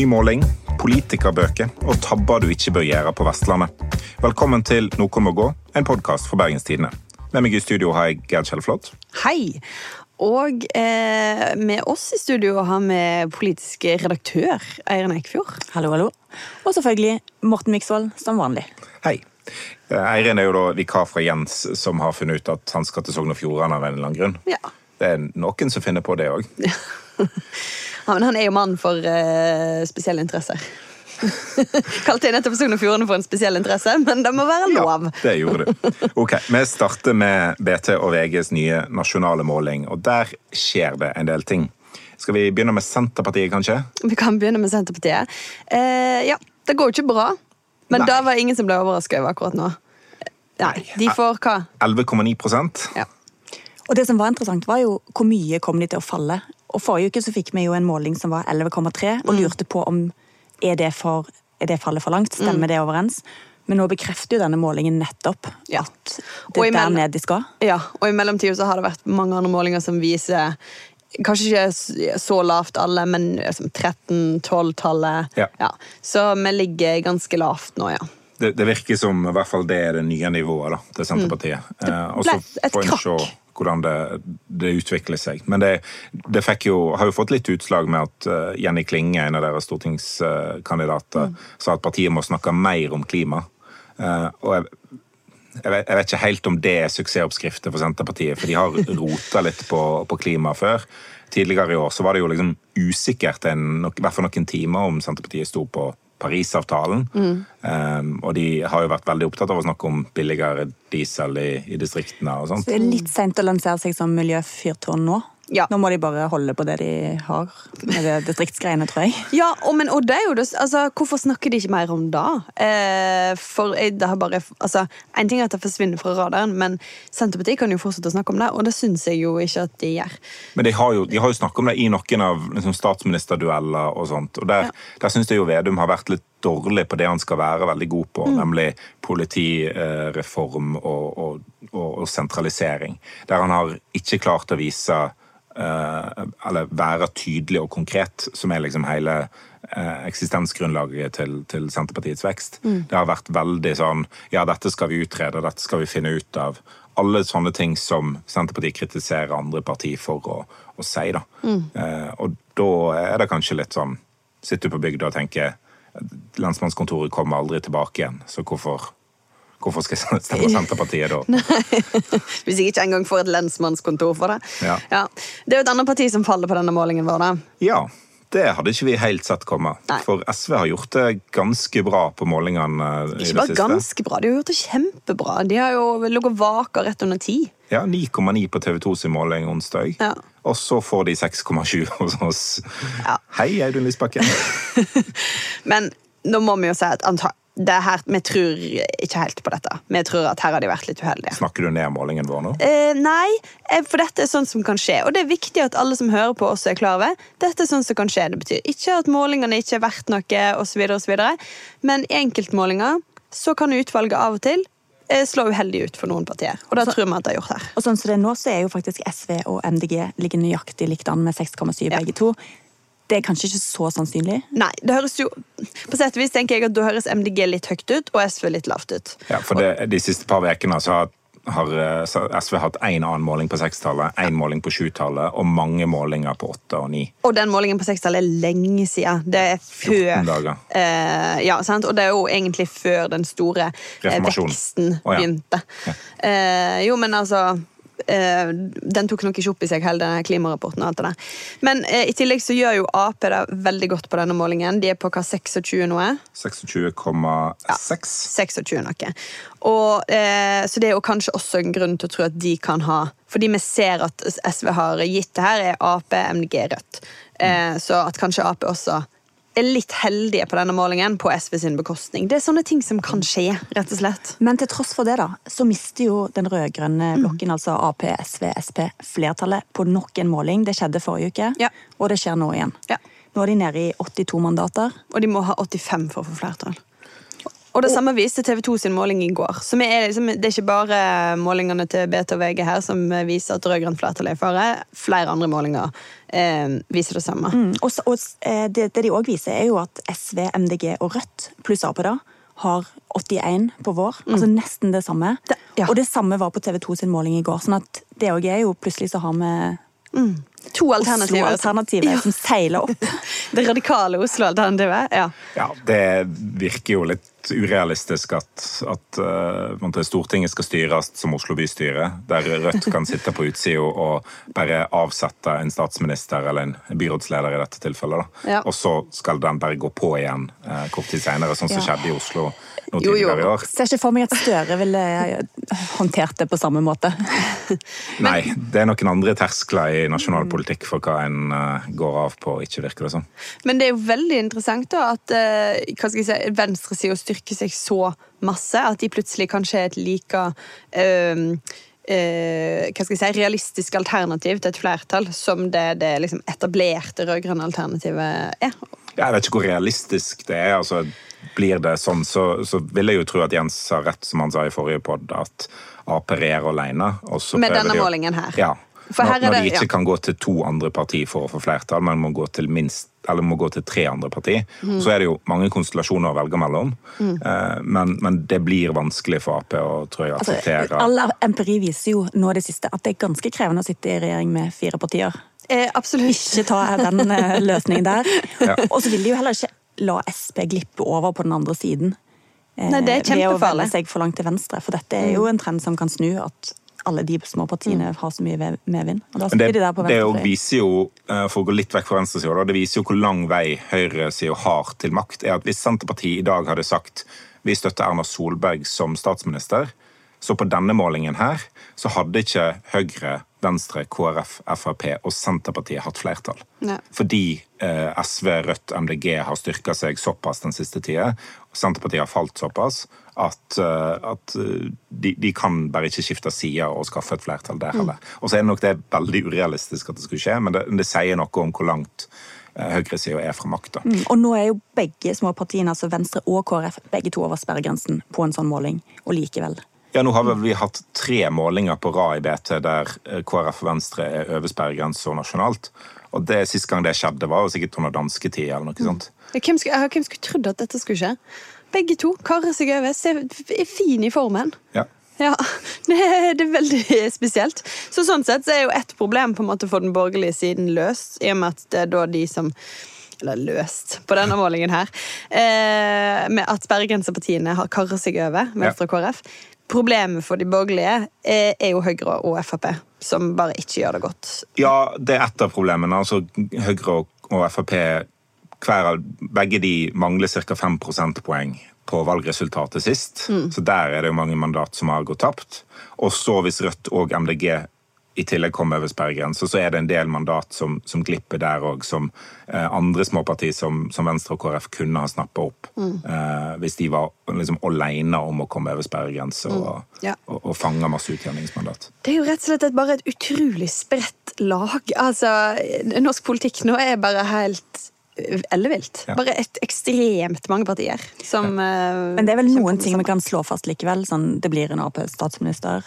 Ny måling, politikerbøker og tabber du ikke bør gjøre på Vestlandet. Velkommen til Noe må gå, en podkast fra Bergens Tidende. Med meg i studio har jeg Gerd Kjellflot. Hei! Og eh, med oss i studio har vi politisk redaktør Eirin Eikfjord. Hallo, hallo. Og selvfølgelig Morten Miksvold, som vanlig. Hei. Eiren Eirin er jo da vikar fra Jens, som har funnet ut at han skal til Sogn og Fjordane av en eller annen grunn. Ja. Det er noen som finner på det òg. Ja, men han er jo mann for uh, spesielle interesser. Kalte jeg nettopp Sogn og Fjordane for en spesiell interesse, men det må være lov. Ja, det gjorde du. Ok, Vi starter med BT og VGs nye nasjonale måling, og der skjer det en del ting. Skal vi begynne med Senterpartiet, kanskje? Vi kan begynne med Senterpartiet. Eh, ja, det går jo ikke bra. Men Nei. da var ingen som ble overraska over akkurat nå. Nei, De får hva? 11,9% Ja. Og det som var interessant, var jo hvor mye kom de til å falle. Og Forrige uke så fikk vi jo en måling som var 11,3, og lurte på om er det, for, er det fallet for langt. Stemmer det overens? Men nå bekrefter jo denne målingen nettopp Ja. at det er der nede ned de skal. Ja, og i mellomtida så har det vært mange andre målinger som viser Kanskje ikke så lavt alle, men liksom 13-12-tallet. Ja. Så vi ligger ganske lavt nå, ja. Det, det virker som i hvert fall det er det nye nivået da, til Senterpartiet. Mm. Det Mm. ble et krakk. Hvordan det, det utvikler seg. Men det, det jo, har jo fått litt utslag med at eh, Jenny Klinge, en av deres stortingskandidater, Mm. sa at partiet må snakke mer om klima. Eh, og jeg, jeg, vet, jeg vet ikke helt om det er suksessoppskrifter for Senterpartiet, for de har rota litt på, på klima før. Tidligere i år så var det jo liksom usikkert en, nok- i hvert fall noen timer om Senterpartiet sto på Parisavtalen. Um, og de har jo vært veldig opptatt av å snakke om billigere diesel i, i distriktene og sånt. Det er litt seint å lansere seg som miljøfyrtårn nå. Ja. Nå må de bare holde på det de har med det distriktsgreiene, tror jeg. Ja, og, men, og det er jo det, altså, Hvorfor snakker de ikke mer om det? Eh, for det har bare, altså, En ting er at det forsvinner fra radaren, men Senterpartiet kan jo fortsette å snakke om det, og det syns jeg jo ikke at de gjør. Men de har jo, de har jo snakket om det i noen av liksom, statsministerdueller og sånt. Og der, der syns jeg jo Vedum har vært litt dårlig på det han skal være veldig god på, nemlig politireform og, og, og, og sentralisering. Der han har ikke klart å vise eller være tydelig og konkret, som er liksom hele eh, eksistensgrunnlaget til, til Senterpartiets vekst. Det har vært veldig sånn Ja, dette skal vi utrede, dette skal vi finne ut av. Alle sånne ting som Senterpartiet kritiserer andre partier for å, å si. da. Eh, og da er det kanskje litt sånn Sitter du på bygda og tenker lensmannskontoret kommer aldri tilbake igjen, så hvorfor, hvorfor skal jeg stemme på Senterpartiet da? Hvis jeg ikke engang får et lensmannskontor for det. Ja. Det er jo et annet parti som faller på denne målingen vår. da. Ja, det hadde ikke vi helt sett komme. Nei. For SV har gjort det ganske bra på målingene i det Ikke bare siste. ganske bra, de har gjort det kjempebra. De har jo ligget vaka rett under ti. Ja, 9,9 på TV 2 sin måling onsdag. Ja. Og så får de 6,7 hos oss. Ja. Hei, Audun Lysbakken. Men nå må vi jo si at det her, vi tror ikke helt på dette. Vi tror at her har de vært litt uheldige. Snakker du ned målingen vår nå? Eh, nei, eh, for dette er sånt som kan skje. Og det er viktig at alle som hører på, også er klar over. Dette er sånt som kan skje. Det betyr ikke at målingene ikke er verdt noe, osv., osv. Men i enkeltmålinger så kan utvalget av og til eh, slå uheldig ut for noen partier. Og det tror vi at det har gjort her. Og sånn som det er nå, så er jo faktisk SV og MDG ligger nøyaktig likt an med 6,7 begge to. Det er kanskje ikke så sannsynlig. Nei, det høres jo På sett og vis tenker jeg at da høres MDG litt høyt ut, og SV litt lavt ut. Ja, for det, De siste par ukene har, har SV hatt én annen måling på 6-tallet, én måling på 7-tallet og mange målinger på 8 og 9. Og den målingen på 6-tallet er lenge siden. Det er før 14 dager. Eh, ja, sant? Og det er jo egentlig før den store eh, veksten oh, ja. begynte. Eh, jo, men altså eh, Den tok nok ikke opp i seg hele denne klimarapporten. og alt det der. Men eh, i tillegg så gjør jo Ap det veldig godt på denne målingen. De er på hva 26 nå er? 26,6. 26 noe. Og, eh, så det er jo kanskje også en grunn til å tro at de kan ha Fordi vi ser at SV har gitt det her, er Ap, MDG, Rødt. Eh, så at kanskje Ap også er litt heldige på denne målingen på SV sin bekostning. Det er sånne ting som kan skje, rett og slett. Men til tross for det, da, så mister jo den rød-grønne Mm. blokken, altså Ap, SV, Sp, flertallet på nok en måling. Det skjedde forrige uke, Ja. og det skjer nå igjen. Ja. Nå er de nede i 82 mandater. Og de må ha 85 for å få flertall. Og det samme viste TV 2 sin måling i går. Så vi er liksom, det er ikke bare målingene til BT og VG her som viser at rød-grønn flertall er i fare. Flere andre målinger eh, viser det samme. Mm, og, og eh, det, det de òg viser, er jo at SV, MDG og Rødt pluss Ap da, har 81 på vår. Altså nesten det samme. Det- ja. Og det samme var på TV 2 sin måling i går. sånn at det òg er jo plutselig så har vi To alternativer. Oslo-alternativet Ja. som seiler opp. Det radikale Oslo-alternativet. ja. Ja, det virker jo litt urealistisk at, at måte Stortinget skal styres som Oslo bystyre, der Rødt kan sitte på utsida og bare avsette en statsminister eller en byrådsleder i dette tilfellet. Ja. Og så skal den bare gå på igjen uh, kort tid seinere, sånn som Ja. skjedde i Oslo nå Jo, jo. tidligere i år. Ser ikke for meg at Støre ville eh, håndtert det på samme måte. Nei, det er noen andre terskler i nasjonal politikk for hva en eh, går av på, ikke virker det som. Men det er jo veldig interessant da at eh, hva skal jeg si, venstresida styrker seg så masse at de plutselig kanskje er et like eh, eh, hva skal jeg si, realistisk alternativ til et flertall som det, det liksom etablerte rød-grønne alternativet er. Jeg vet ikke hvor realistisk det er. altså Blir det sånn, så, så vil jeg jo tro at Jens har rett, som han sa i forrige pod, at Ap regjerer alene. og så Med denne de målingen her. Ja. For her når, når de ikke ja. kan gå til to andre partier for å få flertall, men må gå til minst eller må gå til tre andre partier. Mm. Så er det jo mange konstellasjoner å velge mellom. Eh, Men, men det blir vanskelig for Ap å tror jeg, Altså, akseptere. all empiri viser jo nå det siste at det er ganske krevende å sitte i regjering med fire partier. Eh, absolutt. Ikke ta den eh, løsningen der. Ja. Og så vil de jo heller ikke la Sp glippe over på den andre siden. eh, Nei, det er kjempefarlig. Ved å vende seg for langt til venstre. For dette er jo en trend som kan snu, at alle de små partiene har så mye medvind. Og da det, de der på det viser jo, eh, for å gå litt vekk fra venstresida, da, det viser jo hvor lang vei høyresida har til makt. er at Hvis Senterpartiet i dag hadde sagt vi støtter Erna Solberg som statsminister, så på denne målingen her så hadde ikke Høyre, Venstre, KrF, Frp og Senterpartiet hatt flertall. Ne. Fordi eh, SV, Rødt, MDG har styrka seg såpass den siste tida, Senterpartiet har falt såpass, at, eh, at eh, de, de kan bare ikke skifte side og skaffe et flertall der heller. Og så er det nok det veldig urealistisk at det skulle skje, men det, det sier noe om hvor langt eh, høyresida er fra makta. Mm, Og nå er jo begge småpartiene, altså Venstre og KrF, begge to over sperregrensen på en sånn måling. Og likevel. Ja, nå har vi hatt tre målinger på rad i BT der eh, KrF og Venstre er over sperregrensa nasjonalt. Og det Sist gang det skjedde, var jo sikkert under dansketida eller noe sånt. Hvem skulle, hvem skulle trodd at dette skulle skje? Begge to karer seg over, ser, er fin i formen. Ja. Ja, det er, veldig spesielt. Så sånn sett så er jo ett problem på en måte for den borgerlige siden løst, i og med at det er da de som eller løst på denne målingen her, eh, med at sperregrensepartiene har karret seg over, Venstre og KrF. Problemet for de borgerlige er, er jo Høyre og Frp, som bare ikke gjør det godt. Ja, det er ett av problemene. Altså, Høyre og, Frp hver, begge de mangler ca. 5 prosentpoeng på valgresultatet sist. Så der er det jo mange mandat som har gått tapt. Og så hvis Rødt og MDG i tillegg kommer over sperregrensa, så er det en del mandat som, som glipper der òg, som eh, andre småpartier som, som Venstre og KrF kunne ha snappa opp. Eh, hvis de var liksom alene om å komme over sperregrensa og, Ja. og, og fange masse utjevningsmandat. Det er jo rett og slett et, bare et utrolig spredt lag. Altså, Norsk politikk nå er bare helt ellevilt. Ja. Bare et ekstremt mange partier som ja. Men det er vel noen ting vi kan slå fast likevel. Sånn, det blir en Ap-statsminister.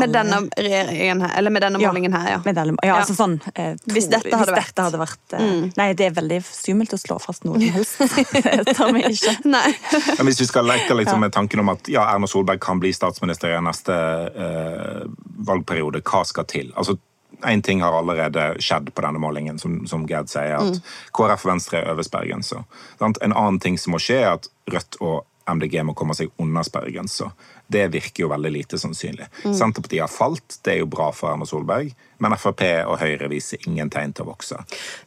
Med denne regjeringen her, eller med denne målingen her, ja. Med denne, ja, Ja. altså sånn eh, to, Hvis dette hadde vært- dette hadde vært eh, Nei, det er veldig skummelt å slå fast noe som helst. det tar vi ikke. Nei. Men hvis vi skal leke liksom med tanken om at ja, Erna Solberg kan bli statsminister i neste eh, valgperiode, hva skal til? Altså, Én ting har allerede skjedd på denne målingen, som, som Gerd sier, at KrF og Venstre er over sperregrensa. En annen ting som må skje, er at Rødt og MDG må komme seg under sperregrensa. Det virker jo veldig lite sannsynlig. Senterpartiet har falt, det er jo bra for Erna Solberg, men Frp og Høyre viser ingen tegn til å vokse.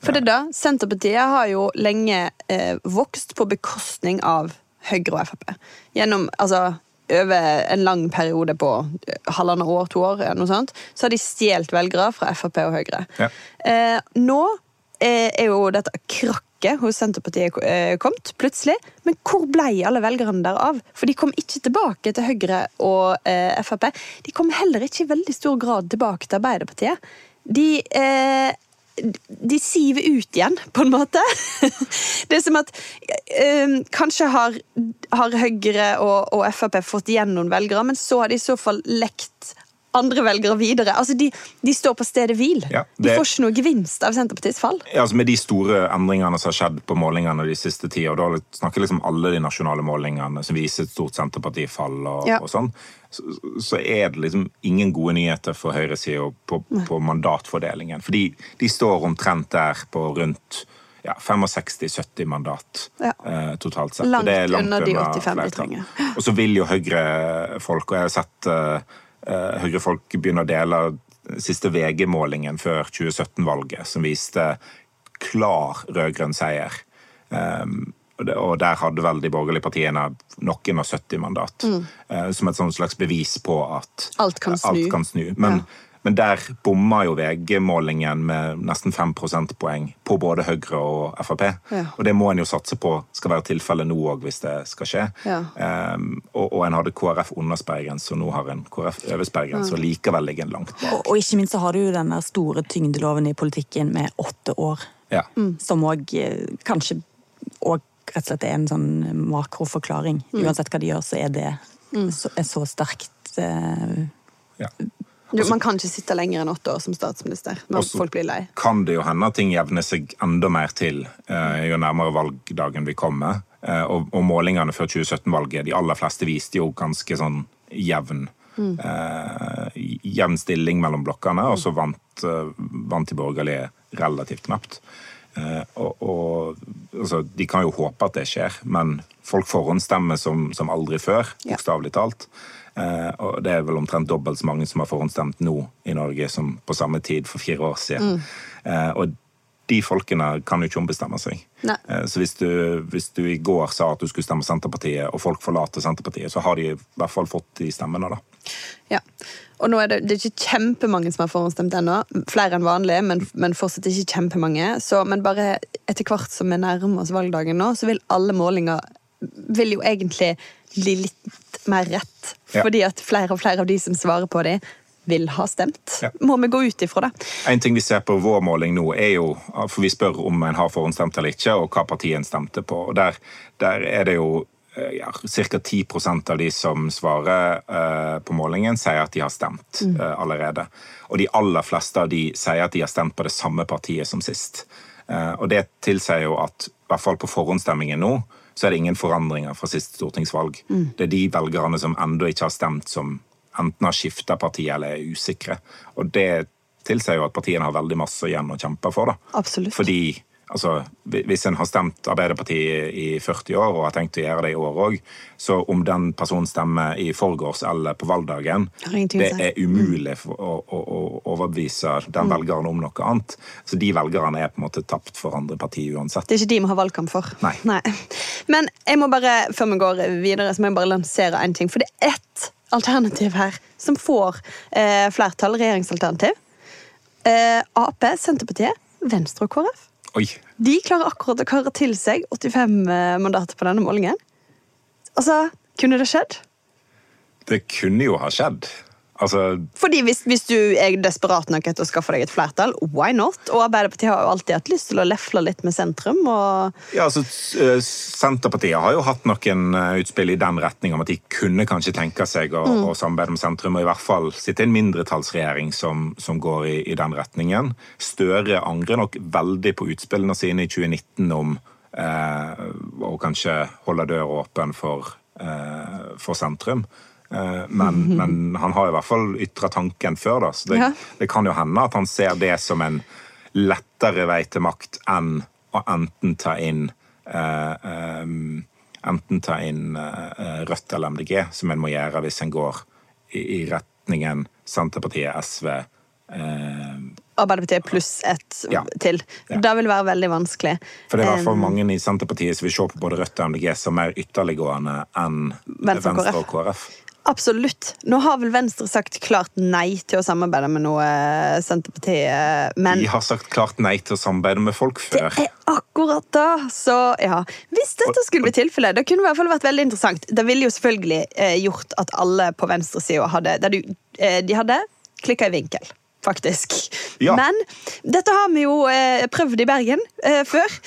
For det da, Senterpartiet har jo lenge eh, vokst på bekostning av Høyre og Frp. Gjennom, altså over en lang periode på eh, halvannet år, to år, noe sånt, så har de stjålet velgere fra Frp og Høyre. Ja. Eh, nå eh, er jo dette krakket hos Senterpartiet eh, kommet, plutselig. Men hvor ble alle velgerne der av? For de kom ikke tilbake til Høyre og eh, Frp. De kom heller ikke i veldig stor grad tilbake til Arbeiderpartiet. De eh, de siver ut igjen, på en måte. Det er som at eh, Kanskje har, har Høyre og, og Frp fått igjen noen velgere, men så har de i så fall lekt andre velgere videre. Altså, De, de står på stedet hvil. Ja, De får ikke noe gevinst av Senterpartiets fall. Ja, altså Med de store endringene som har skjedd på målingene de siste tida, og da snakker liksom alle de nasjonale målingene som viser et stort Senterpartifall, og, Ja. og sånn, så, så er det liksom ingen gode nyheter for høyresida på, på mandatfordelingen. For de, står omtrent der på rundt ja, 65-70 mandat Ja. eh, totalt sett. Langt det er langt under de 85 de trenger. Og så vil jo Høyre-folk, og jeg har sett uh, Høyre-folk begynner å dele siste VG-målingen før 2017-valget, som viste klar rød-grønn seier. Um, og der hadde vel de borgerlige partiene noen og 70 mandat. eh, som et slags bevis på at Mm. Alt kan snu. Alt kan snu. Men, Ja. Men der bomma jo VG-målingen med nesten 5 prosentpoeng på både Høyre og Frp. Ja. Og det må en jo satse på skal være tilfellet nå òg, hvis det skal skje. Ja. Um, og, og en hadde KrF under sperregrense, og nå har en KrF over sperregrense, og likevel ligger en langt bak. Og, og ikke minst så har du jo den der store tyngdeloven i politikken med åtte år, Ja. som òg kanskje og rett og slett er en sånn makroforklaring. Uansett hva de gjør, så er det så, er så sterkt eh, ja. Du, man kan ikke sitte lenger enn åtte år som statsminister når Også- folk blir lei. kan det jo hende at ting jevner seg enda mer til eh, jo nærmere valgdagen vi kommer. Eh, og, og målingene før 2017-valget, de aller fleste viste jo ganske sånn jevn eh, jevn stilling mellom blokkene, og så vant, eh, vant de borgerlige relativt knapt. Eh, og, og altså, De kan jo håpe at det skjer, men folk forhåndsstemmer som, som aldri før, bokstavelig talt. Eh, og det er vel omtrent dobbelt så mange som har forhåndsstemt nå i Norge som på samme tid for fire år siden. Eh, og de folkene kan jo ikke ombestemme seg. Eh, så hvis du, hvis du i går sa at du skulle stemme Senterpartiet, og folk forlater Senterpartiet, så har de i hvert fall fått de stemmene, da. Ja. Og nå er det, det er ikke kjempemange som har forhåndsstemt ennå. Flere enn vanlig, men, men fortsatt ikke kjempemange. Så, men bare etter hvert som vi nærmer oss valgdagen nå, så vil alle målinger vil jo egentlig bli litt mer rett. Ja. Fordi at flere og flere av de som svarer på de, vil ha stemt. Ja. Må vi gå ut ifra det. En ting vi ser på vår måling nå, er jo For vi spør om en har forhåndsstemt eller ikke, og hva partiet en stemte på. Og Der, der er det jo ja, ca. 10% av de som svarer eh, på målingen, sier at de har stemt eh, allerede. Og de aller fleste av de sier at de har stemt på det samme partiet som sist. Eh, og det tilsier jo at i hvert fall på forhåndsstemmingen nå, så er det ingen forandringer fra sist stortingsvalg. Det er de velgerne som ennå ikke har stemt, som enten har skifta parti eller er usikre. Og det tilsier jo at partiene har veldig masse igjen å kjempe for. da. Absolutt. Fordi altså, hvis en har stemt Arbeiderpartiet i 40 år og har tenkt å gjøre det i år òg, så om den personen stemmer i forgårs eller på valgdagen, det. Mm. er umulig å, å, å overbevise den velgeren om noe annet. Så de velgerne er på en måte tapt for andre partier uansett. Det er ikke de vi har valgkamp for. Nei. Men jeg må bare, før vi går videre, så må jeg bare lansere en ting. For det er ett alternativ her som får eh, flertall, regjeringsalternativ. Eh, Ap, Senterpartiet, Venstre og KrF. Oi! De klarer akkurat å kare til seg 85 mandater på denne målingen. Altså, kunne det skjedd? Det kunne jo ha skjedd. Altså, Fordi hvis, hvis du er desperat nok etter å skaffe deg et flertall, why not? Og Arbeiderpartiet har jo alltid hatt lyst til å lefle litt med sentrum. og... Ja, altså, eh, Senterpartiet har jo hatt noen eh, utspill i den retning om at de kunne kanskje tenke seg å, å samarbeide med sentrum, og i hvert fall sitte i en mindretallsregjering som, som går i, i den retningen. Støre angrer nok veldig på utspillene sine i 2019 om eh, å kanskje holde døra åpen for, eh, for sentrum. Eh, Men, men han har i hvert fall ytra tanken før, da. Så det, Ja. det kan jo hende at han ser det som en lettere vei til makt enn å enten ta inn eh, um, Enten ta inn eh, Rødt eller MDG, som en må gjøre hvis en går i, i retningen Senterpartiet, SV eh, Arbeiderpartiet pluss ett Ja. til. Ja. Det vil være veldig vanskelig. For det er i hvert fall mange i Senterpartiet som vil se på både Rødt og MDG som mer ytterliggående enn Venstre og KrF. Absolutt. Nå har vel Venstre sagt klart nei til å samarbeide med noe eh, Senterpartiet, men De har sagt klart nei til å samarbeide med folk før. det er akkurat da! Så ja, Hvis dette skulle bli tilfellet, det kunne i hvert fall vært veldig interessant. Det ville jo selvfølgelig eh, gjort at alle på venstresida hadde der du, eh, De hadde klikka i vinkel, faktisk. Ja. Men dette har vi jo eh, prøvd i Bergen eh, før.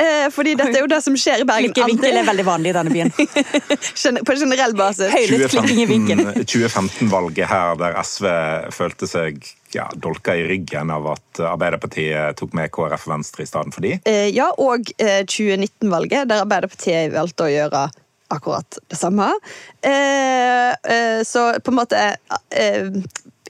Eh, fordi dette er jo det som skjer i Bergen. Klikk er veldig vanlig i denne byen. På generell basis. Høylytt klikking i vinkel. 2015-valget her der SV følte seg ja, dolka i ryggen av at Arbeiderpartiet tok med KrF og Venstre i stedet for de. Eh, ja, og eh, 2019-valget, der Arbeiderpartiet valgte å gjøre akkurat det samme. Eh, eh, så på en måte eh,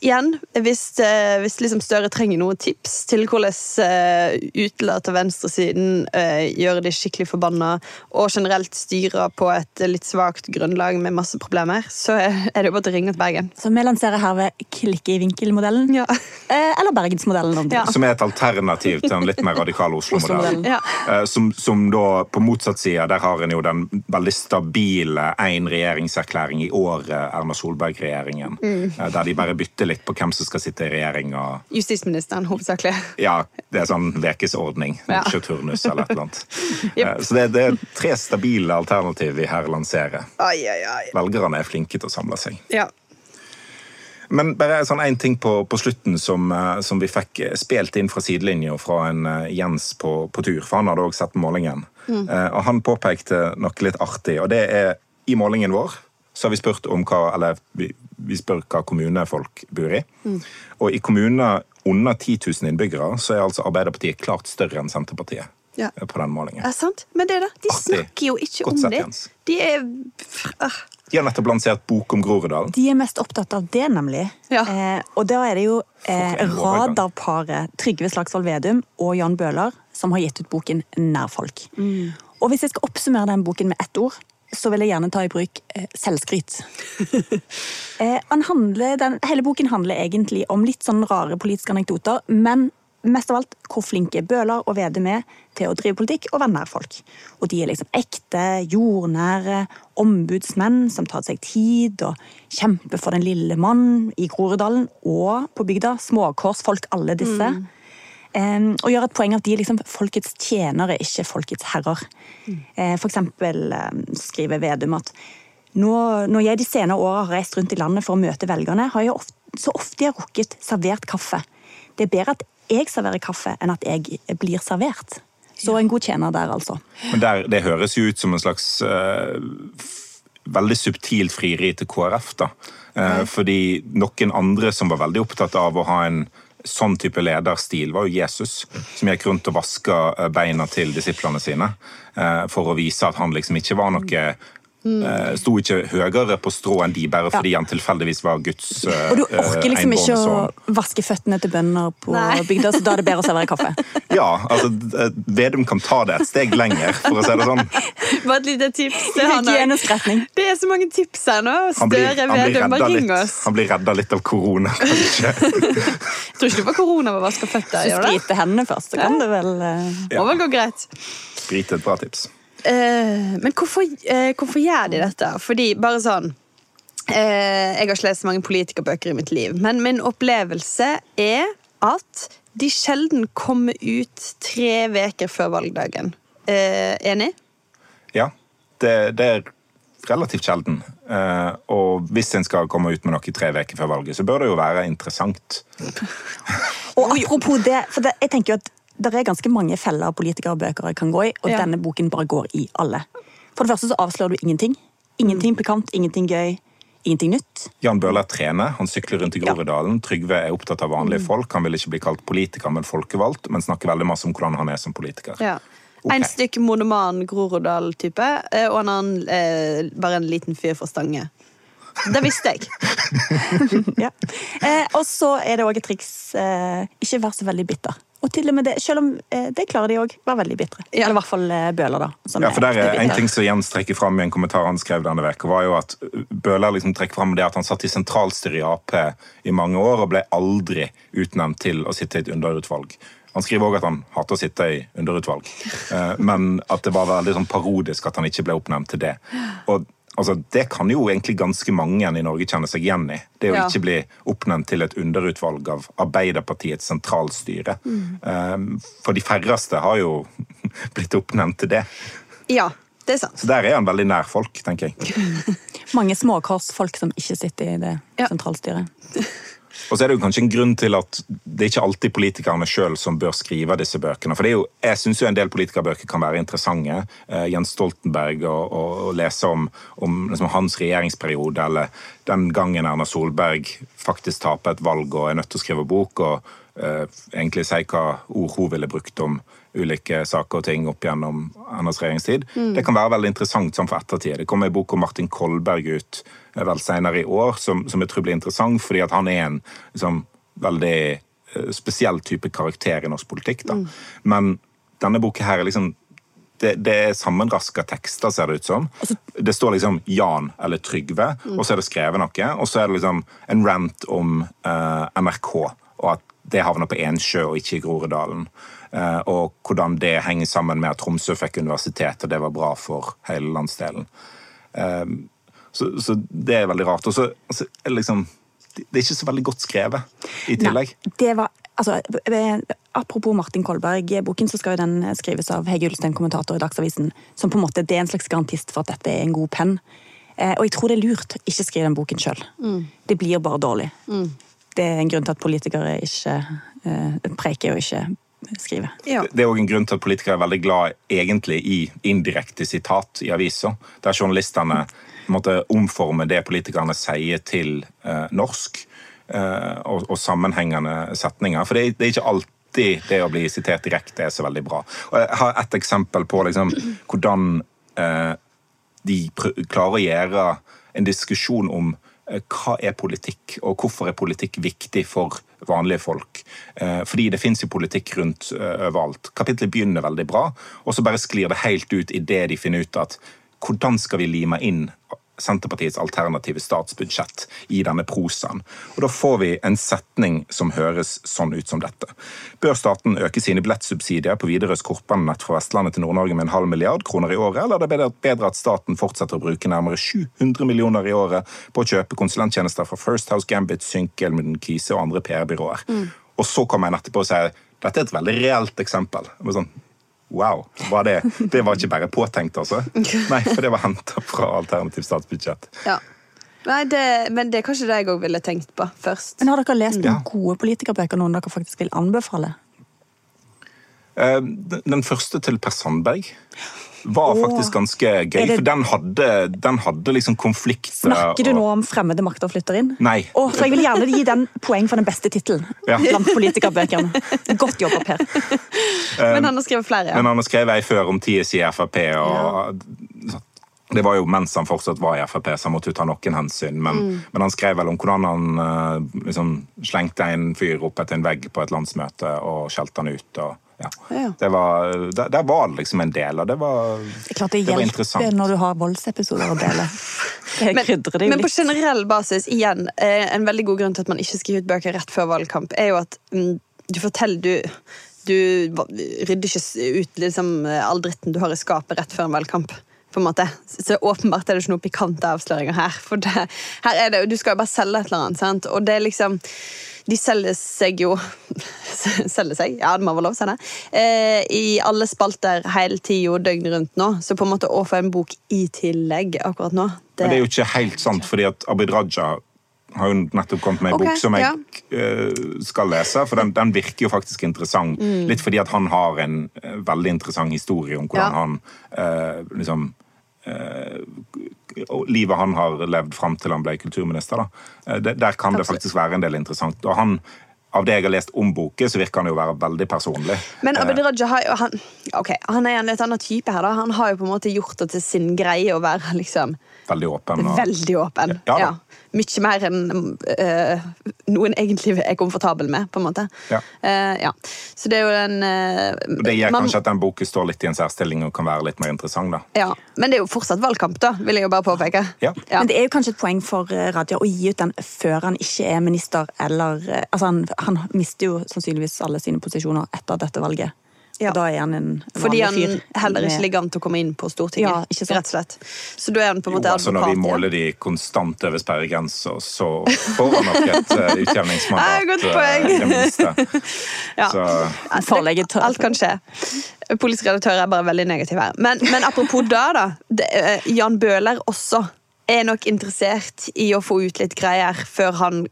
Igjen, hvis, eh, hvis liksom Støre trenger noen tips til hvordan uh, utelater venstresiden, uh, gjøre de skikkelig forbanna og generelt styre på et litt svakt grunnlag med masse problemer, så er det jo bare til å ringe til Bergen. Så vi lanserer herved klikke i vinkel-modellen. Ja. Uh, eller Bergensmodellen. Ja. Som er et alternativ til den litt mer radikale Oslo-modellen. Oslo-modellen. Ja. Eh, Som, som da på motsatt side, der har en jo den veldig stabile én regjeringserklæring i året, Erna Solberg-regjeringen. Mm. eh, Der de bare bytter litt på hvem som skal sitte i regjering. og Justisministeren, hovedsakelig. ja, det er sånn vekesordning. Ja. Ikke turnus eller et eller annet. Jep. Eh, Så det, det er tre stabile alternativ vi her lanserer. Ai, ai, ai. Velgerne er flinke til å samle seg. Ja. Men bare sånn en ting på, på slutten som, eh, som vi fikk spilt inn fra sidelinja fra en eh, Jens på, på tur, for han hadde også sett målingen. Mm. og han påpekte noe litt artig, og det er i målingen vår så har vi spurt om hva eller vi, vi spør hva kommune folk bor i. Og i kommuner under 10 000 innbyggere så er altså Arbeiderpartiet klart større enn Senterpartiet Ja. på den målingen. Er sant? Men det da, de Artig. snakker jo ikke Godt om sett, det. Jens. De er ah, De har nettopp lansert bok om Groruddalen. De er mest opptatt av det, nemlig. Ja. Eh, og da er det jo eh, radarparet Trygve Slagsvold Vedum og Jan Bøhler som har gitt ut boken Nærfolk. Og hvis jeg skal oppsummere den boken med ett ord, så vil jeg gjerne ta i bruk eh, selvskryt. eh, han handler, den, hele boken handler egentlig om litt sånn rare politiske anekdoter, men mest av alt hvor flinke Bøhler og Vedum er til å drive politikk og være nær folk. Og de er liksom ekte, jordnære ombudsmenn som tar seg tid og kjemper for den lille mann i Groruddalen og på bygda. Småkårsfolk, alle disse. Um, og gjør et poeng av at de er liksom folkets tjenere, ikke folkets herrer. Eh, for eksempel skriver Vedum at nå, når jeg de senere åra har reist rundt i landet for å møte velgerne, har jeg ofte, så ofte jeg har rukket servert kaffe. Det er bedre at jeg serverer kaffe, enn at jeg blir servert. Så en god tjener der, altså. Men der, det høres jo ut som en slags uh, veldig subtilt frieri til KrF. da. Uh, Fordi noen andre som var veldig opptatt av å ha en sånn type lederstil, var jo Jesus, som gikk rundt og vaska eh, beina til disiplene sine eh, for å vise at han liksom ikke var noe eh, Sto ikke høyere på strå enn de, bare fordi han tilfeldigvis var Guds eh, Og du orker eh, liksom ikke å vaske føttene til bønder på Nei. bygda, så da er det bedre å servere kaffe. Ja, altså eh, Vedum kan ta det et steg lenger, for å si det sånn. Bare et lite tips Det. Det er så mange tips her nå. Støre Vedum, bare ring oss. han blir redda litt av korona, kanskje. Tror ikke du var korona med å vaske føtter? Sprite hendene først, så kan det vel eh, Må vel gå greit. Sprite er et bra tips. Eh, men hvorfor, eh, hvorfor gjør de dette? Fordi, bare sånn eh, Jeg har ikke lest så mange politikerbøker i mitt liv, men min opplevelse er at de sjelden kommer ut tre uker før valgdagen. Eh, enig? Ja, det, det er relativt sjelden. Eh, og hvis en skal komme ut med noe tre uker før valget, så bør det jo være interessant. Og apropos det, for det, jeg tenker jo at det er ganske mange feller politikerbøker jeg kan gå i, og Ja. denne boken bare går i alle. For det første så avslører du ingenting. Ingenting pikant, ingenting gøy, ingenting nytt. Jan Bøhler trener, han sykler rundt i Groruddalen. Trygve er opptatt av vanlige folk. Han vil ikke bli kalt politiker, men folkevalgt, men snakker veldig masse om hvordan han er som politiker. Ja. Okay. En stykk monoman Groruddal-type, eh, og en annen eh, bare en liten fyr fra Stange. Det visste jeg. Ja. Eh, og så er det òg et triks eh, ikke vær så veldig bitter. Og til og med det, selv om eh, det klarer de òg, var veldig bitre. Ja. Eller i hvert fall eh, Bøhler, da. som Ja, for der er, er En ting som Jens trekker fram i en kommentar han skrev denne veka, var jo at Bøhler liksom trekker fram det at han satt i sentralstyret i Ap i mange år og ble aldri utnevnt til å sitte i et underutvalg. Han skriver òg at han hater å sitte i underutvalg, eh, men at det var veldig sånn parodisk at han ikke ble oppnevnt til det. Og altså, Det kan jo egentlig ganske mange i Norge kjenne seg igjen i. Det å Ja. ikke bli oppnevnt til et underutvalg av Arbeiderpartiets sentralstyre. Mm. For de færreste har jo blitt oppnevnt til det. Ja, det er sant. Så der er han veldig nær folk, tenker jeg. Mange småkorsfolk som ikke sitter i det Ja. sentralstyret. Og så er det jo kanskje en grunn til at det er ikke alltid politikerne sjøl som bør skrive disse bøkene. For jo, jeg syns jo en del politikerbøker kan være interessante. Eh, Jens Stoltenberg og, og, og lese om, om liksom hans regjeringsperiode, eller den gangen Erna Solberg faktisk taper et valg og er nødt til å skrive bok, og eh, egentlig si hva ord hun ville brukt om ulike saker og ting opp gjennom hennes regjeringstid. Det kan være veldig interessant sånn for ettertid. Det kommer en bok om Martin Kolberg ut eh, vel senere i år, som, som jeg tror blir interessant, fordi at han er en liksom, veldig eh, spesiell type karakter i norsk politikk. Da. Men denne boken her er liksom det, det er sammenraska tekster, ser det ut som. Det står liksom Jan eller Trygve, og så er det skrevet noe. Og så er det liksom en rant om eh, NRK, og at det havner på Ensjø og ikke i Groruddalen. Eh, og hvordan det henger sammen med at Tromsø fikk universitet, og det var bra for hele landsdelen. Eh, så, så det er veldig rart. Og så så det liksom Det er ikke så veldig godt skrevet i tillegg. Nei, det var, altså, eh, apropos Martin Kolberg-boken, så skal jo den skrives av Hege Ulstein, kommentator i Dagsavisen, som på en måte det er en slags garantist for at dette er en god penn. Eh, og jeg tror det er lurt ikke skrive den boken sjøl. Det blir bare dårlig. Det er en grunn til at politikere ikke eh, preker og ikke skriver. Ja. Det er også en grunn til at politikere er veldig glad egentlig i indirekte sitat i aviser, der journalistene måtte omforme det politikerne sier til eh, norsk, eh, og, og sammenhengende setninger. For det, er- det er ikke alltid det å bli sitert direkte er så veldig bra. Og jeg har et eksempel på liksom, hvordan eh, de klarer å gjøre en diskusjon om eh, hva er politikk, og hvorfor er politikk viktig for vanlige folk. Eh, Fordi det fins jo politikk rundt eh, overalt. Kapitlet begynner veldig bra, og så bare sklir det helt ut idet de finner ut at hvordan skal vi lime inn Senterpartiets alternative statsbudsjett i denne prosaen. Og Da får vi en setning som høres sånn ut som dette. Bør staten øke sine billettsubsidier på Widerøes kortbanenett fra Vestlandet til Nord-Norge med en halv milliard kroner i året, eller er det bedre- at staten fortsetter å bruke nærmere 700 millioner i året på å kjøpe konsulenttjenester fra First House Gambit, Synkel, Elmund Kise og andre PR-byråer? Og så kommer en etterpå og sier dette er et veldig reelt eksempel. Jeg Sånn, Wow. Var det, det var ikke bare påtenkt, altså? Nei, for det var henta fra alternativt statsbudsjett. Ja. Nei, det, men det er kanskje det jeg òg ville tenkt på først. Men har dere lest Ja. noen gode politikerbøker, noen dere faktisk vil anbefale? Eh, Den den første til Per Sandberg var faktisk ganske gøy, det- for den hadde, den hadde liksom konflikter. Snakker du og- nå om fremmede makter flytter inn? Nei. Å, for jeg vil gjerne gi den poeng for den beste tittelen Ja. blant politikerbøkene. Godt jobba, Per. Men han har skrevet flere, ja. Men han har skrevet ei før om TS i Frp, og det var jo mens han fortsatt var i Frp, så han måtte jo ta noen hensyn. Men, Mm. men han skrev vel om hvordan han eh, liksom slengte en fyr opp etter en vegg på et landsmøte og skjelte han ut. og ja. Det var, der, der var det liksom en del, og det var, Det er klart det det hjelper interessant. når du har voldsepisoder å dele. Det Men, krydrer på generell basis, igjen, eh, en veldig god grunn til at man ikke skriver ut bøker rett før valgkamp, er jo at mm, du forteller du du rydder ikke ut liksom, all dritten du har i skapet rett før en valgkamp. På en måte. Så åpenbart er det ikke noen pikante avsløringer her. For det, her er det, Du skal jo bare selge et eller annet. sant? Og det er liksom De selger seg jo Selger seg? Ja, det må være lov å si det. Eh, I alle spalter hele tida døgnet rundt nå. Så på en måte å få en bok i tillegg akkurat nå det, Men det er jo ikke helt sant, fordi at Abid Raja har jo nettopp kommet med en okay, bok som jeg ja. eh, skal lese, for den, den virker jo faktisk interessant. Mm. Litt fordi at han har en eh, veldig interessant historie om hvordan Ja. han eh, liksom Livet han har levd fram til han ble kulturminister. Da. Der, der kan det faktisk være en del interessant. Og han, av det jeg har lest om boken, så virker han jo være veldig personlig. Men Abid Raja han, okay, han er en litt annen type her. da Han har jo på en måte gjort det til sin greie å være liksom veldig åpen. Og, veldig åpen. Ja da. Mye mer enn uh, noen egentlig er komfortabel med, på en måte. Ja. Uh, ja. Så det er jo en uh, det gjør man- kanskje at den boken står litt i en særstilling og kan være litt mer interessant. da. ja. Men det er jo fortsatt valgkamp, da, vil jeg jo bare påpeke. Ja. Ja. Men det er jo kanskje et poeng for Radia Raja å gi ut den før han ikke er minister, eller eh, Altså, han, han mister jo sannsynligvis alle sine posisjoner etter dette valget. Ja. Og da er han en vanlig Fordi han fyr. heller ikke ligger an til å komme inn på Stortinget. Ja, ikke sant? rett og slett. Så da er han på en måte Jo, altså Når vi måler de konstant over sperregrenser, så får han nok et uh, utjevningsmandat. Godt eh, poeng. det minste. Ja. Så, Altså, det, alt kan skje. Politisk redaktør er bare veldig negativ her. Men, men apropos da, da. Det, eh, Jan Bøhler også er nok interessert i å få ut litt greier før han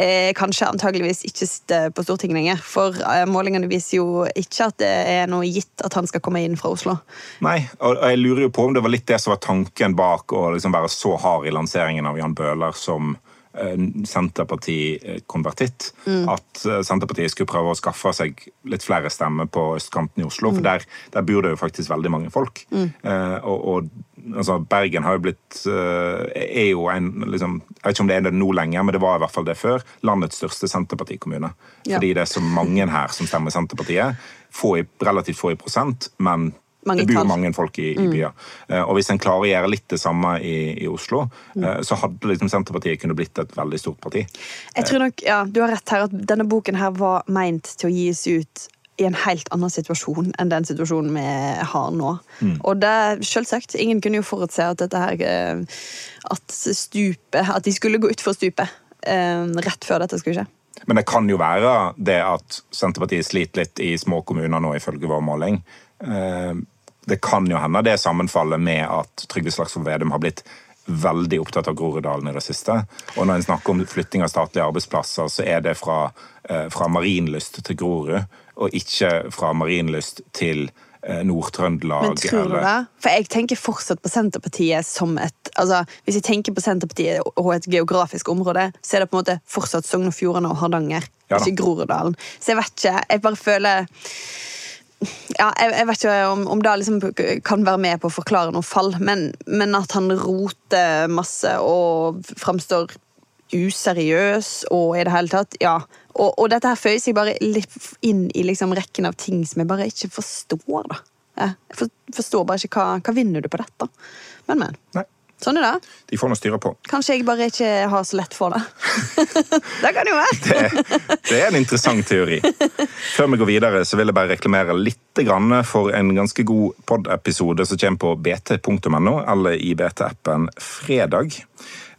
eh, kanskje antageligvis ikke på Stortinget lenger. For eh, målingene viser jo ikke at det er noe gitt at han skal komme inn fra Oslo. Nei, og jeg lurer jo på om det var litt det som var tanken bak å liksom være så hard i lanseringen av Jan Bøhler som eh, Senterparti-konvertitt. At eh, Senterpartiet skulle prøve å skaffe seg litt flere stemmer på østkanten i Oslo. For der, der bor det jo faktisk veldig mange folk. Eh, og, og altså, Bergen har jo blitt eh, er jo en liksom, Jeg vet ikke om det er det nå lenger, men det var i hvert fall det før. Landets største Senterpartikommune. Ja. Fordi det er så mange her som stemmer Senterpartiet. Få i, relativt få i prosent, men Mange det bor mange folk i, i byer. Eh, Og hvis en klarer å gjøre litt det samme i, i Oslo, mm. så hadde liksom Senterpartiet kunne blitt et veldig stort parti. Jeg tror nok, ja, Du har rett her at denne boken her var meint til å gis ut i en helt annen situasjon enn den situasjonen vi har nå. Og det, selvsagt, ingen kunne jo forutse at dette her eh, At stupet At de skulle gå utfor stupet eh, rett før dette skulle skje. Men det kan jo være det at Senterpartiet sliter litt i små kommuner nå, ifølge vår måling. Eh, Det kan jo hende det sammenfaller med at Trygve Slagsvold Vedum har blitt veldig opptatt av Groruddalen i det siste. Og når en snakker om flytting av statlige arbeidsplasser, så er det fra, fra Marienlyst til Grorud, og ikke fra Marienlyst til eh, Nord-Trøndelag. Men tror du eller- det? For jeg tenker fortsatt på Senterpartiet som et altså, Hvis jeg tenker på Senterpartiet og et geografisk område, så er det på en måte fortsatt Sogn og Fjordane og Hardanger, Ja ikke Groruddalen. Så jeg vet ikke. Jeg bare føler ja, jeg, jeg vet ikke om, om det liksom kan være med på å forklare noe fall, men, men at han roter masse og framstår useriøs og i det hele tatt, ja. Og, og dette her føyer seg bare litt inn i liksom rekken av ting som jeg bare ikke forstår. da. Jeg forstår bare ikke hva, hva vinner du på dette. Men, men. Nei, Sånn er det. de får noe å styre på. Kanskje jeg bare ikke har så lett for det. det kan jo være. Det, det er en interessant teori. Før vi går videre, så vil jeg bare reklamere litt for en ganske god pod-episode som kommer på bt.no, eller i BT-appen fredag.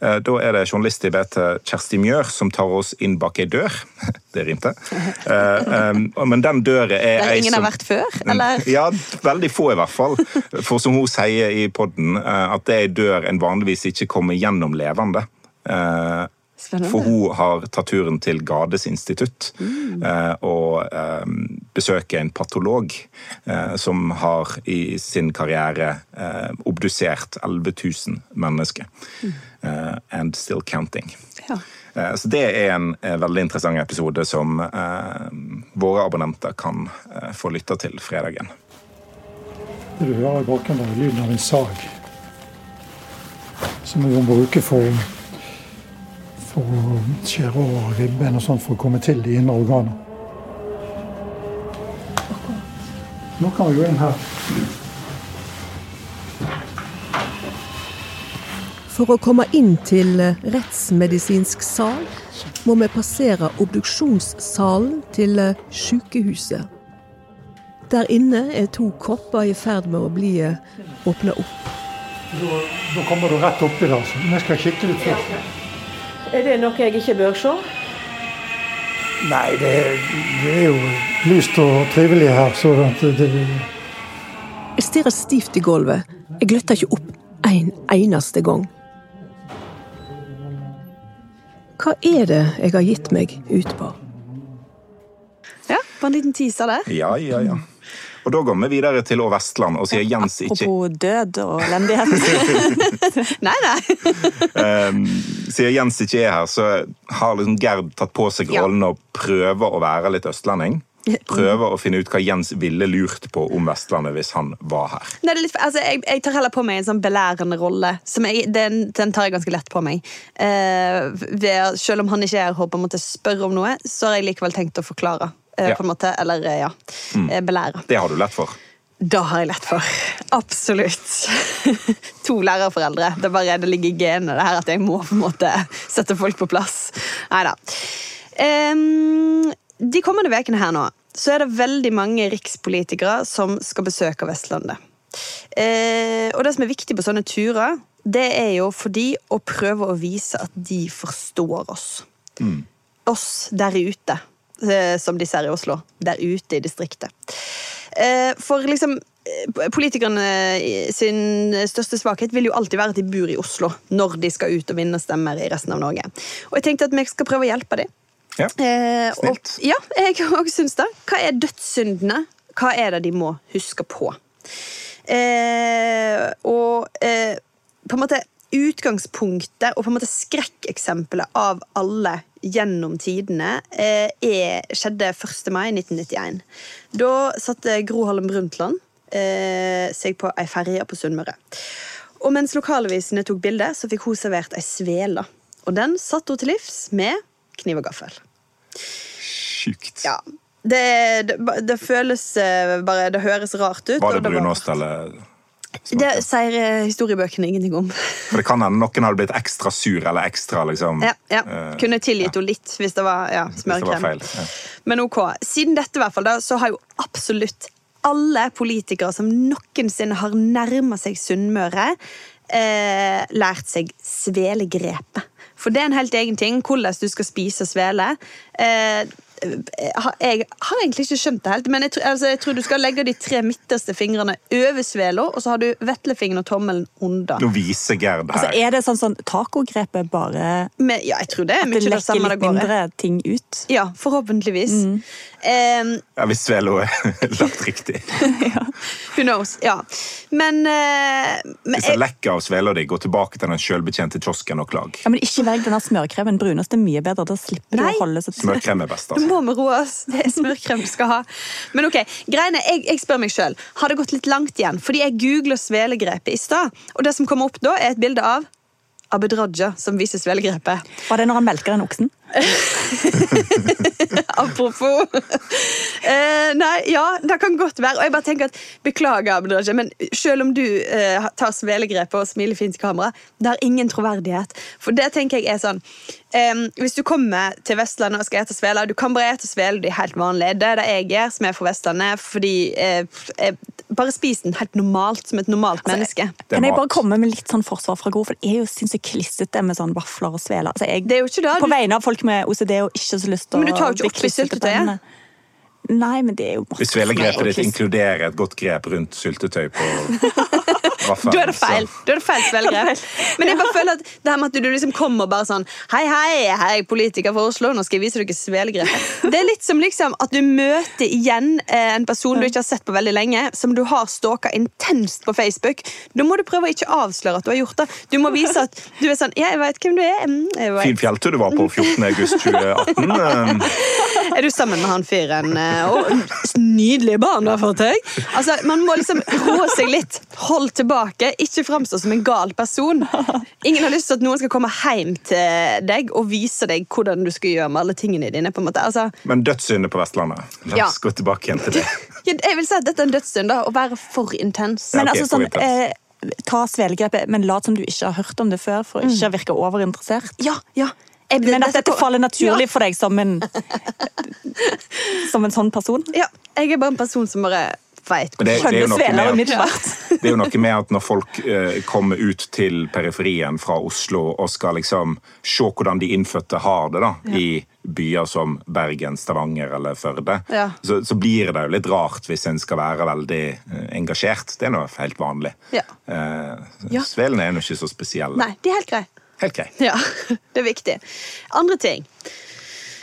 Eh, Da er det journalist i BT Kjersti Mjør som tar oss inn bak ei dør. Det rimte. Eh, Men den døra er Der ingen ingen har vært før, eller? Ja, veldig få i hvert fall. For som hun sier i podden, eh, at det er ei dør en vanligvis ikke kommer gjennom levende. Spennende. For hun har tatt turen til Gades institutt mm. og besøker en patolog som har i sin karriere obdusert 11 000 mennesker. Eh, and still counting. Ja. Eh, Så det er en eh, veldig interessant episode som eh, våre abonnenter kan eh, få lytte til fredagen. Det du hører i bakgrunnen er lyden av en sag. Som vi må bruke for, for å skjære over ribben og sånn for å komme til de indre organer. Nå kan vi gå inn her. For å komme inn til eh, rettsmedisinsk sal må vi passere obduksjonssalen til eh, sykehuset. Der inne er to kropper i ferd med å bli åpna opp. Da, da kommer du rett oppi der. Så vi skal kikke litt først. Er det noe jeg ikke bør se? Nei, det, det er jo lyst og trivelig her, så det, det Jeg stirrer stivt i gulvet. Jeg gløtter ikke opp en eneste gang. Hva er det jeg har gitt meg ut på? ja, bare en liten teaser der. Ja, ja, ja. Og da går vi videre til Å Vestland, og sier Jens ikke Apropos død og elendighet. Nei, nei. Um, siden Jens ikke er her, så har liksom Gerd tatt på seg Ja. rollen å prøve å være litt østlending. Prøve å finne ut hva Jens ville lurt på om Vestlandet hvis han var her. Nei, det litt, altså, jeg, jeg tar heller på meg en sånn belærende rolle. Som jeg, den, den tar jeg ganske lett på meg. Uh, ved, selv om han ikke er her og på en måte spør om noe, så har jeg likevel tenkt å forklare. Uh, Ja. på en måte, Eller uh, ja, mm. belære. Det har du lett for. Da har jeg lett for. Absolutt. to lærerforeldre. Det, er bare, det ligger i genene det her at jeg må på en måte sette folk på plass. Nei da. De kommende ukene her nå så er det veldig mange rikspolitikere som skal besøke Vestlandet. Eh, og det som er viktig på sånne turer, det er jo for de å prøve å vise at de forstår oss. Oss der ute, eh, som de ser i Oslo. Der ute i distriktet. Eh, for liksom eh, Politikerne sin største svakhet vil jo alltid være at de bor i Oslo når de skal ut og vinne stemmer i resten av Norge. Og jeg tenkte at vi skal prøve å hjelpe dem. Ja. Eh, og, Snilt. ja, jeg òg syns det. Hva er dødssyndene? Hva er det de må huske på? Eh, og eh, på en måte utgangspunktet og på en måte skrekkeksempelet av alle gjennom tidene eh, er, skjedde 1. mai 1991. Da satte Gro Harlem Brundtland eh, seg på ei ferje på Sunnmøre. Og mens lokalavisene tok bilde, så fikk hun servert ei svele. Og den satt hun til livs med kniv og gaffel. Sjukt. Ja. Det, det, det føles eh, bare Det høres rart ut. Var det brunost eller Det sier eh, historiebøkene ingenting om. For det kan hende noen hadde blitt ekstra sur eller ekstra liksom Ja, ja. eh, Kunne tilgitt henne litt hvis det var ja, var smørkrem. feil. Ja. Men ok, siden dette i hvert fall da, så har jo absolutt alle politikere som noensinne har nærma seg Sunnmøre, eh, lært seg svelegrepet. For det er en helt egen ting hvordan du skal spise svele. Eh, jeg har egentlig ikke skjønt det helt, men jeg, tror- altså, jeg tror du skal legge de tre midterste fingrene over svela, og så har du vetlefingeren og tommelen under. Nå viser Gerd Altså, her. er det sånn sånn tacogrepet bare Men, ja, jeg tror det er at mye det det lekker samme det litt går i. mindre ting ut? Ja, forhåpentligvis. Eh, Ja, hvis Svelo er lagt riktig. who knows? Ja. Men, uh, men Hvis det lekker av svela di, gå tilbake til den sjølbetjente kiosken og klag. Ja, men Ikke velg denne smørkremen. Brunost er mye bedre. Da slipper Nei. du å holde så Smørkrem er best, altså. Må vi roe oss. Det er smørkrem vi skal ha. Men ok, greiene, jeg, jeg spør meg sjøl. Har det gått litt langt igjen? Fordi jeg googla svelegrepet i stad, og det som kommer opp da, er et bilde av Abid Raja som viser svelegrepet. Var det når han melker den oksen? Apropos. eh, nei, ja, det kan godt være. Og jeg bare tenker at Beklager, Abid Raja, men selv om du eh, tar svelegrepet og smiler fint i kamera, det har ingen troverdighet. For det tenker jeg er sånn em, Hvis du kommer til Vestlandet og skal ete svele, du kan bare ete svele, det er helt vanlig. Det er det jeg gjør, som er fra Vestlandet, fordi eh, jeg bare spis den helt normalt, som et normalt menneske. Er Kan jeg bare komme med litt sånn forsvar fra Gro? For det er jo sinnssykt klissete med sånn vafler og sveler. Altså, jeg, Det er jo ikke det. På Du, vegne av folk med OCD og ikke så lyst til å Men du tar jo ikke opp i syltetøyet. Nei, men det er jo Hvis svelegrepet ditt inkluderer et godt grep rundt syltetøy på da er det feil. Da er det feil svelegrep. Men jeg bare føler at det her med at du liksom kommer bare sånn Hei, hei, er politiker fra Oslo, nå skal jeg vise dere svelegrepet. Det er litt som liksom at du møter igjen eh, en person du ikke har sett på veldig lenge, som du har stalka intenst på Facebook. Da må du prøve å ikke avsløre at du har gjort det. Du må vise at du er sånn Ja, jeg veit hvem du er. Mm. Fin fjelltur du var på 14. august 2018. Er du sammen med han fyren? eh, Å, nydelige barn du har fått deg! Altså, man må liksom roe seg litt. Hold tilbake. Ikke framstå som en gal person. Ingen har lyst til at noen skal komme hjem til deg og vise deg hvordan du skal gjøre med alle tingene dine. på en måte. Altså, Men dødssynder på Vestlandet. La Ja. oss gå tilbake igjen til det. jeg vil si at dette er en dødssynd. da, Å være for intens. Ja, okay, ok, altså sånn, eh, Ta svelegrepet, men lat som du ikke har hørt om det før, for ikke å virke overinteressert. Ja, ja. Jeg, Men at dette faller naturlig for deg som en Som en sånn person. Ja, jeg er bare en person som bare veit. hvor Skjønner sveler umiddelbart. det er jo noe med at når folk eh, kommer ut til periferien fra Oslo og skal liksom se hvordan de innfødte har det da, i byer som Bergen, Stavanger eller Førde, Ja. så, så blir det jo litt rart hvis en skal være veldig eh, engasjert. Det er nå helt vanlig. Ja. Eh, Ja. Svelene er nå ikke så spesielle. Nei, de er helt greie. Helt grei. Ja, det er viktig. Andre ting.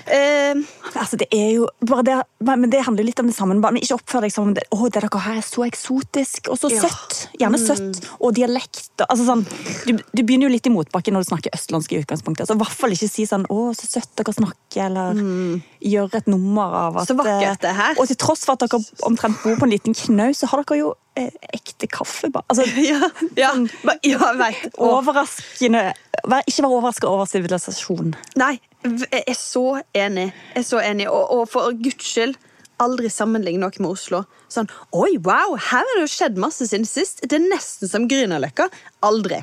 Uh, Altså, det er jo bare det, men det handler litt om det samme. Bare, men ikke oppfør deg som om det, å, det dere har er så eksotisk og så Ja. søtt. Gjerne søtt. Og dialekt. og- Altså, sånn, du, du begynner jo litt i motbakken når du snakker østlandsk i utgangspunktet. Så i hvert fall ikke si sånn 'Å, så søtt dere snakker', eller gjøre et nummer av at Så vakkert det er her. eh, Og til tross for at dere omtrent bor på en liten knaus, så har dere jo eh, ekte kaffe. Bare. Altså, ja, ja, ja, jeg vet. Overraskende vær, Ikke vær overraska over sivilisasjon. Nei, jeg er så enig. Jeg er så enig. Og, og for guds skyld, aldri sammenligne noe med Oslo. Sånn, oi, wow, her har det jo skjedd masse siden sist. Det er nesten som Grünerløkka. Aldri.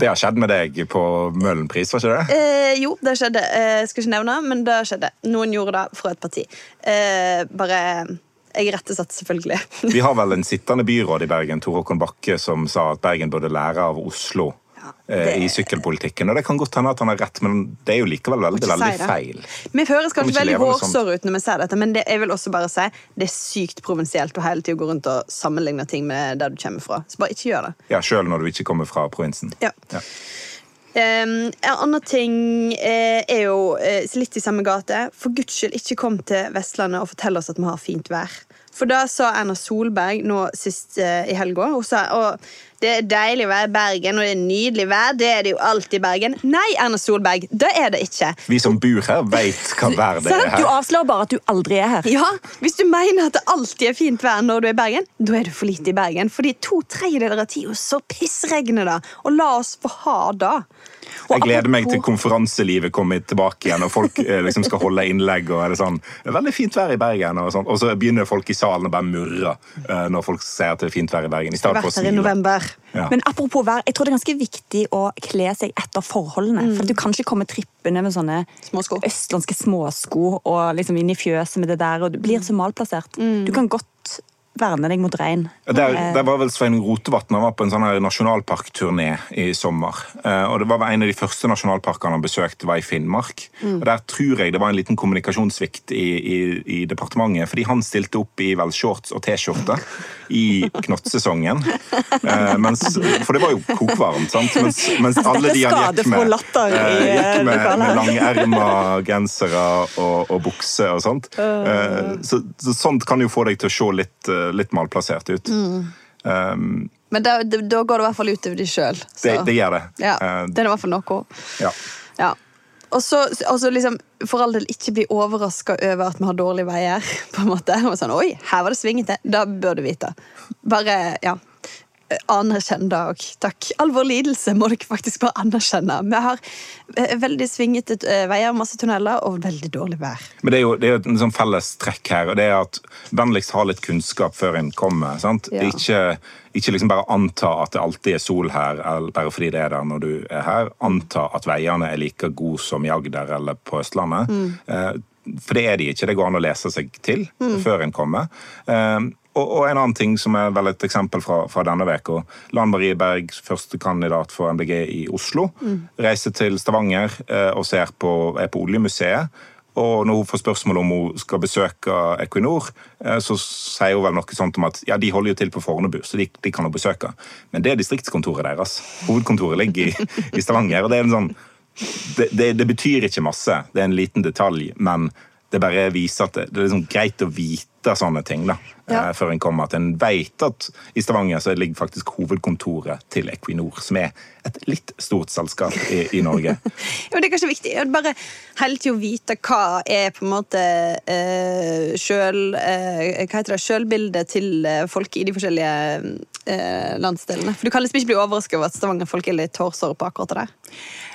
Det har skjedd med deg på Møhlenpris, var ikke det? Eh, jo, det skjedde. Eh, skal ikke nevne, men det skjedde. Noen gjorde det fra et parti. Eh, bare Jeg rettesatte selvfølgelig. Vi har vel en sittende byråd i Bergen, Tor Håkon Bakke, som sa at Bergen burde lære av Oslo Det... i sykkelpolitikken. Og det kan godt hende at han har rett, men det er jo likevel veldig, veldig feil. Vi høres kanskje veldig hårsåre ut når vi sier dette, men det, jeg vil også bare si det er sykt provinsielt å hele tiden gå rundt og sammenligne ting med der du kommer fra. Så bare ikke gjør det. Ja, Sjøl når du ikke kommer fra provinsen. Ja. Ja. Um, en annen ting eh, er jo eh, litt i samme gate. For guds skyld, ikke kom til Vestlandet og fortell oss at vi har fint vær. For da sa Erna Solberg nå sist eh, i helga og, at det er deilig å være i Bergen, og det er nydelig vær. Det er det jo alltid i Bergen. Nei, Erna Solberg, det er det ikke. Vi som bor her, veit hva vær det er Du her. avslører bare at du aldri er her. Ja, Hvis du mener at det alltid er fint vær når du er i Bergen, da er du for lite i Bergen. Fordi to tredjedeler av tida så pissregner det. Og la oss få ha det. Jeg gleder meg til konferanselivet kommer tilbake igjen, og folk eh, liksom skal holde innlegg. og er det sånn, veldig fint vær i Bergen, og, sånn. og så begynner folk i salen å bare murre eh, når folk ser at det er fint vær i Bergen. i stedet for å smile. Ja. Men apropos vær, jeg tror det er ganske viktig å kle seg etter forholdene. For du kan ikke komme trippende med sånne Småsko. østlandske småsko og liksom inn i fjøset med det der, og du blir så malplassert. Du kan godt verne deg mot regn. Der, Eh, der var vel Svein Rotevatn han var på en sånn her nasjonalparkturné i sommer. Eh, og det var En av de første nasjonalparkene han besøkte, var i Finnmark. Og Der tror jeg det var en liten kommunikasjonssvikt i, i, i departementet. Fordi han stilte opp i vel shorts og T-skjorte i knottsesongen. Eh, mens, for det var jo kokvarmt, sant? Mens, mens alle de han gikk med, gikk med, lange med langerma gensere og, og bukse og sånt. Eh, så, så sånt kan jo få deg til å se litt, litt malplassert ut. Um, Men da, da går det i hvert fall utover de sjøl. det, det gjør det. Ja, Eh, det er i hvert fall noe. ja. Ja. Og så altså liksom, for all del ikke bli overraska over at vi har dårlige veier. på en måte. Og sånn, Oi, her var det svingete. Da bør du vite. Bare, ja. Anerkjenn det òg. Takk. All vår lidelse må dere faktisk bare anerkjenne. Vi har eh, veldig svingete eh, veier, masse tunneler og veldig dårlig vær. Men det er jo, det er jo en sånn felles trekk her, og det er at vennligst ha litt kunnskap før en kommer. sant? Ja. Ikke, ikke liksom bare anta at det alltid er sol her, bare fordi det er der når du er her. Anta at veiene er like gode som i Agder eller på Østlandet. Mm. For det er de ikke. Det går an å lese seg til før en kommer. Og, og en annen ting som er vel et eksempel fra, fra denne uka. Lan Marie Berg, førstekandidat for MDG i Oslo, reiser til Stavanger eh, og på, er på Oljemuseet. Og når hun får spørsmål om hun skal besøke Equinor, eh, så sier hun vel noe sånt om at ja, de holder jo til på Fornebu, så de, de kan hun besøke. Men det er distriktskontoret deres. Hovedkontoret ligger i, i Stavanger. og det sånn det, det, det betyr ikke masse, det er en liten detalj, men det bare viser at det er liksom greit å vite sånne ting da, Ja. eh, før en kommer. At en vet at i Stavanger så ligger faktisk hovedkontoret til Equinor, som er et litt stort selskap i, i Norge. Jo, det er kanskje viktig å bare hele å vite hva er på en måte eh, sjøl, eh, hva heter det, sjølbildet til eh, folk i de forskjellige eh, landsdelene. For Du kan liksom ikke bli overrasket over at Stavanger-folk er litt hårsåre på akkurat det der.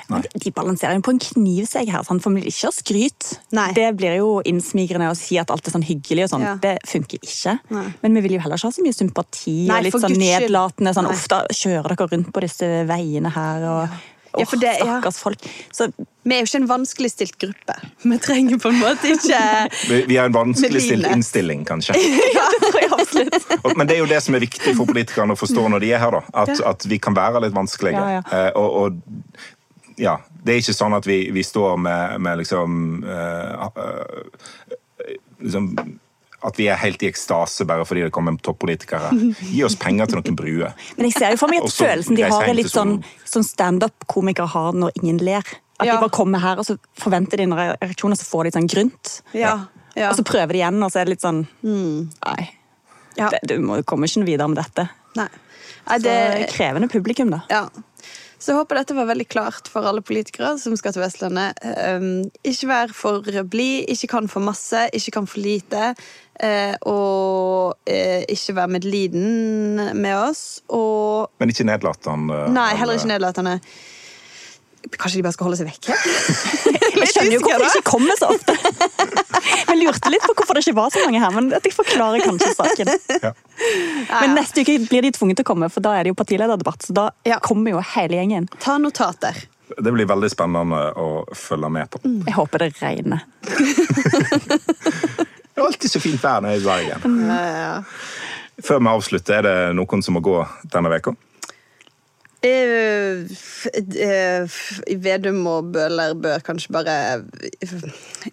De- balanserer jo på en knivsegg her, sant? for vi vil ikke ha skryt. Nei. Det blir jo innsmigrende å si at alt er sånn hyggelig og sånn. Ja. Det funker ikke. Nei. Men vi vil jo heller ikke ha så mye sympati Nei, og litt sånn Guds nedlatende sånn da kjører dere rundt på disse veiene her og Ja, Ja, for det- stakkars folk. Så Vi er jo ikke en vanskeligstilt gruppe. Vi trenger på en måte ikke Vi, har en vanskeligstilt innstilling, kanskje. ja, det tror jeg absolutt. Men det er jo det som er viktig for politikerne å forstå når de er her. da, At, at vi kan være litt vanskelige. Ja, ja. Eh, og, og ja, det er ikke sånn at vi, vi står med, med liksom, uh, uh, liksom At vi er helt i ekstase bare fordi det kommer toppolitikere. Gi oss penger til noen bruer. Men jeg ser jo for meg at følelsen de har, er litt sånn, sånn standup-komikere har når ingen ler. At Ja. de bare kommer her, og så forventer de en reaksjon, og så får de litt sånn grynt. Ja. ja. Og så prøver de igjen, og så er det litt sånn Nei, ja. det, du kommer ikke noe videre med dette. Nei. Nei, Det er krevende publikum, da. Ja. Så jeg håper dette var veldig klart for alle politikere som skal til Vestlandet. Um, ikke vær for blid, ikke kan for masse, ikke kan for lite. eh, og eh, ikke vær medliden med oss. Og Men ikke nedlatende. nei, heller ikke nedlatende. Kanskje de bare skal holde seg vekke? Jeg skjønner jo hvorfor de ikke kommer så ofte. Jeg lurte litt på hvorfor det ikke var så mange her, men jeg forklarer kanskje saken. Ja. Men neste uke blir de tvunget til å komme, for da er det jo partilederdebatt. Så da Ja. kommer jo hele gjengen. Ta notater. Det blir veldig spennende å følge med på. Jeg håper det regner. Det er alltid så fint vær når jeg er i Bergen. Før vi avslutter, er det noen som må gå denne veka? Eh, eh, Vedum og Bøhler bør kanskje bare eh,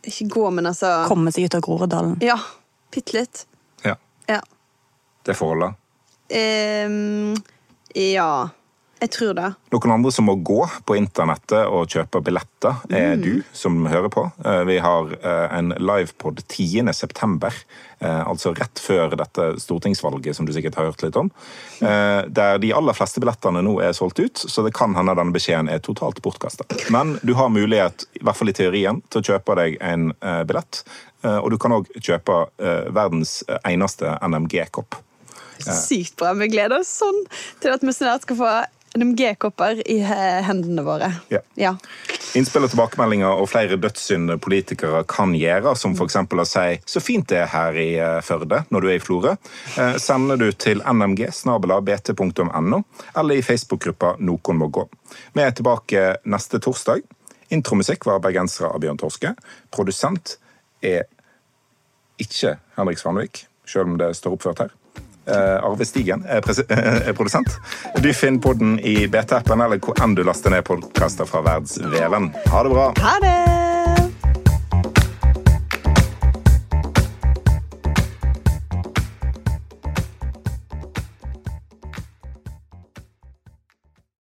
Ikke gå, men altså Komme seg ut av Groruddalen. Ja. Bitte litt. Ja, Ja. det får holde. Um, ja. Jeg tror det. Noen andre som må gå på internettet og kjøpe billetter, er du som hører på. Eh, Vi har eh, en livepod 10. september, eh, altså rett før dette stortingsvalget, som du sikkert har hørt litt om, der de aller fleste billettene nå er solgt ut, så det kan hende denne beskjeden er totalt bortkastet. Men du har mulighet, i hvert fall i teorien, til å kjøpe deg en billett, og du kan òg kjøpe verdens eneste NMG-kopp. Sykt bra. Vi gleder oss sånn til at vi snart skal få NMG-kopper i hendene våre. Ja. Ja. Innspill og tilbakemeldinger og flere dødssynder politikere kan gjøre, som f.eks. å si 'så fint det er her i eh, Førde' når du er i Florø, eh, sender du til nmg-bt.no, eller i Facebook-gruppa 'Noen må gå'. Vi er tilbake neste torsdag. Intromusikk var bergensere av Bjørn Torske. Produsent er ikke Henrik Svanvik, selv om det står oppført her. Eh, Arve Stigen er, presi- er produsent. Du finner podden i BT-appen eller hvor enn du laster ned podkaster fra Verdensveven. Ha det bra! Ha det!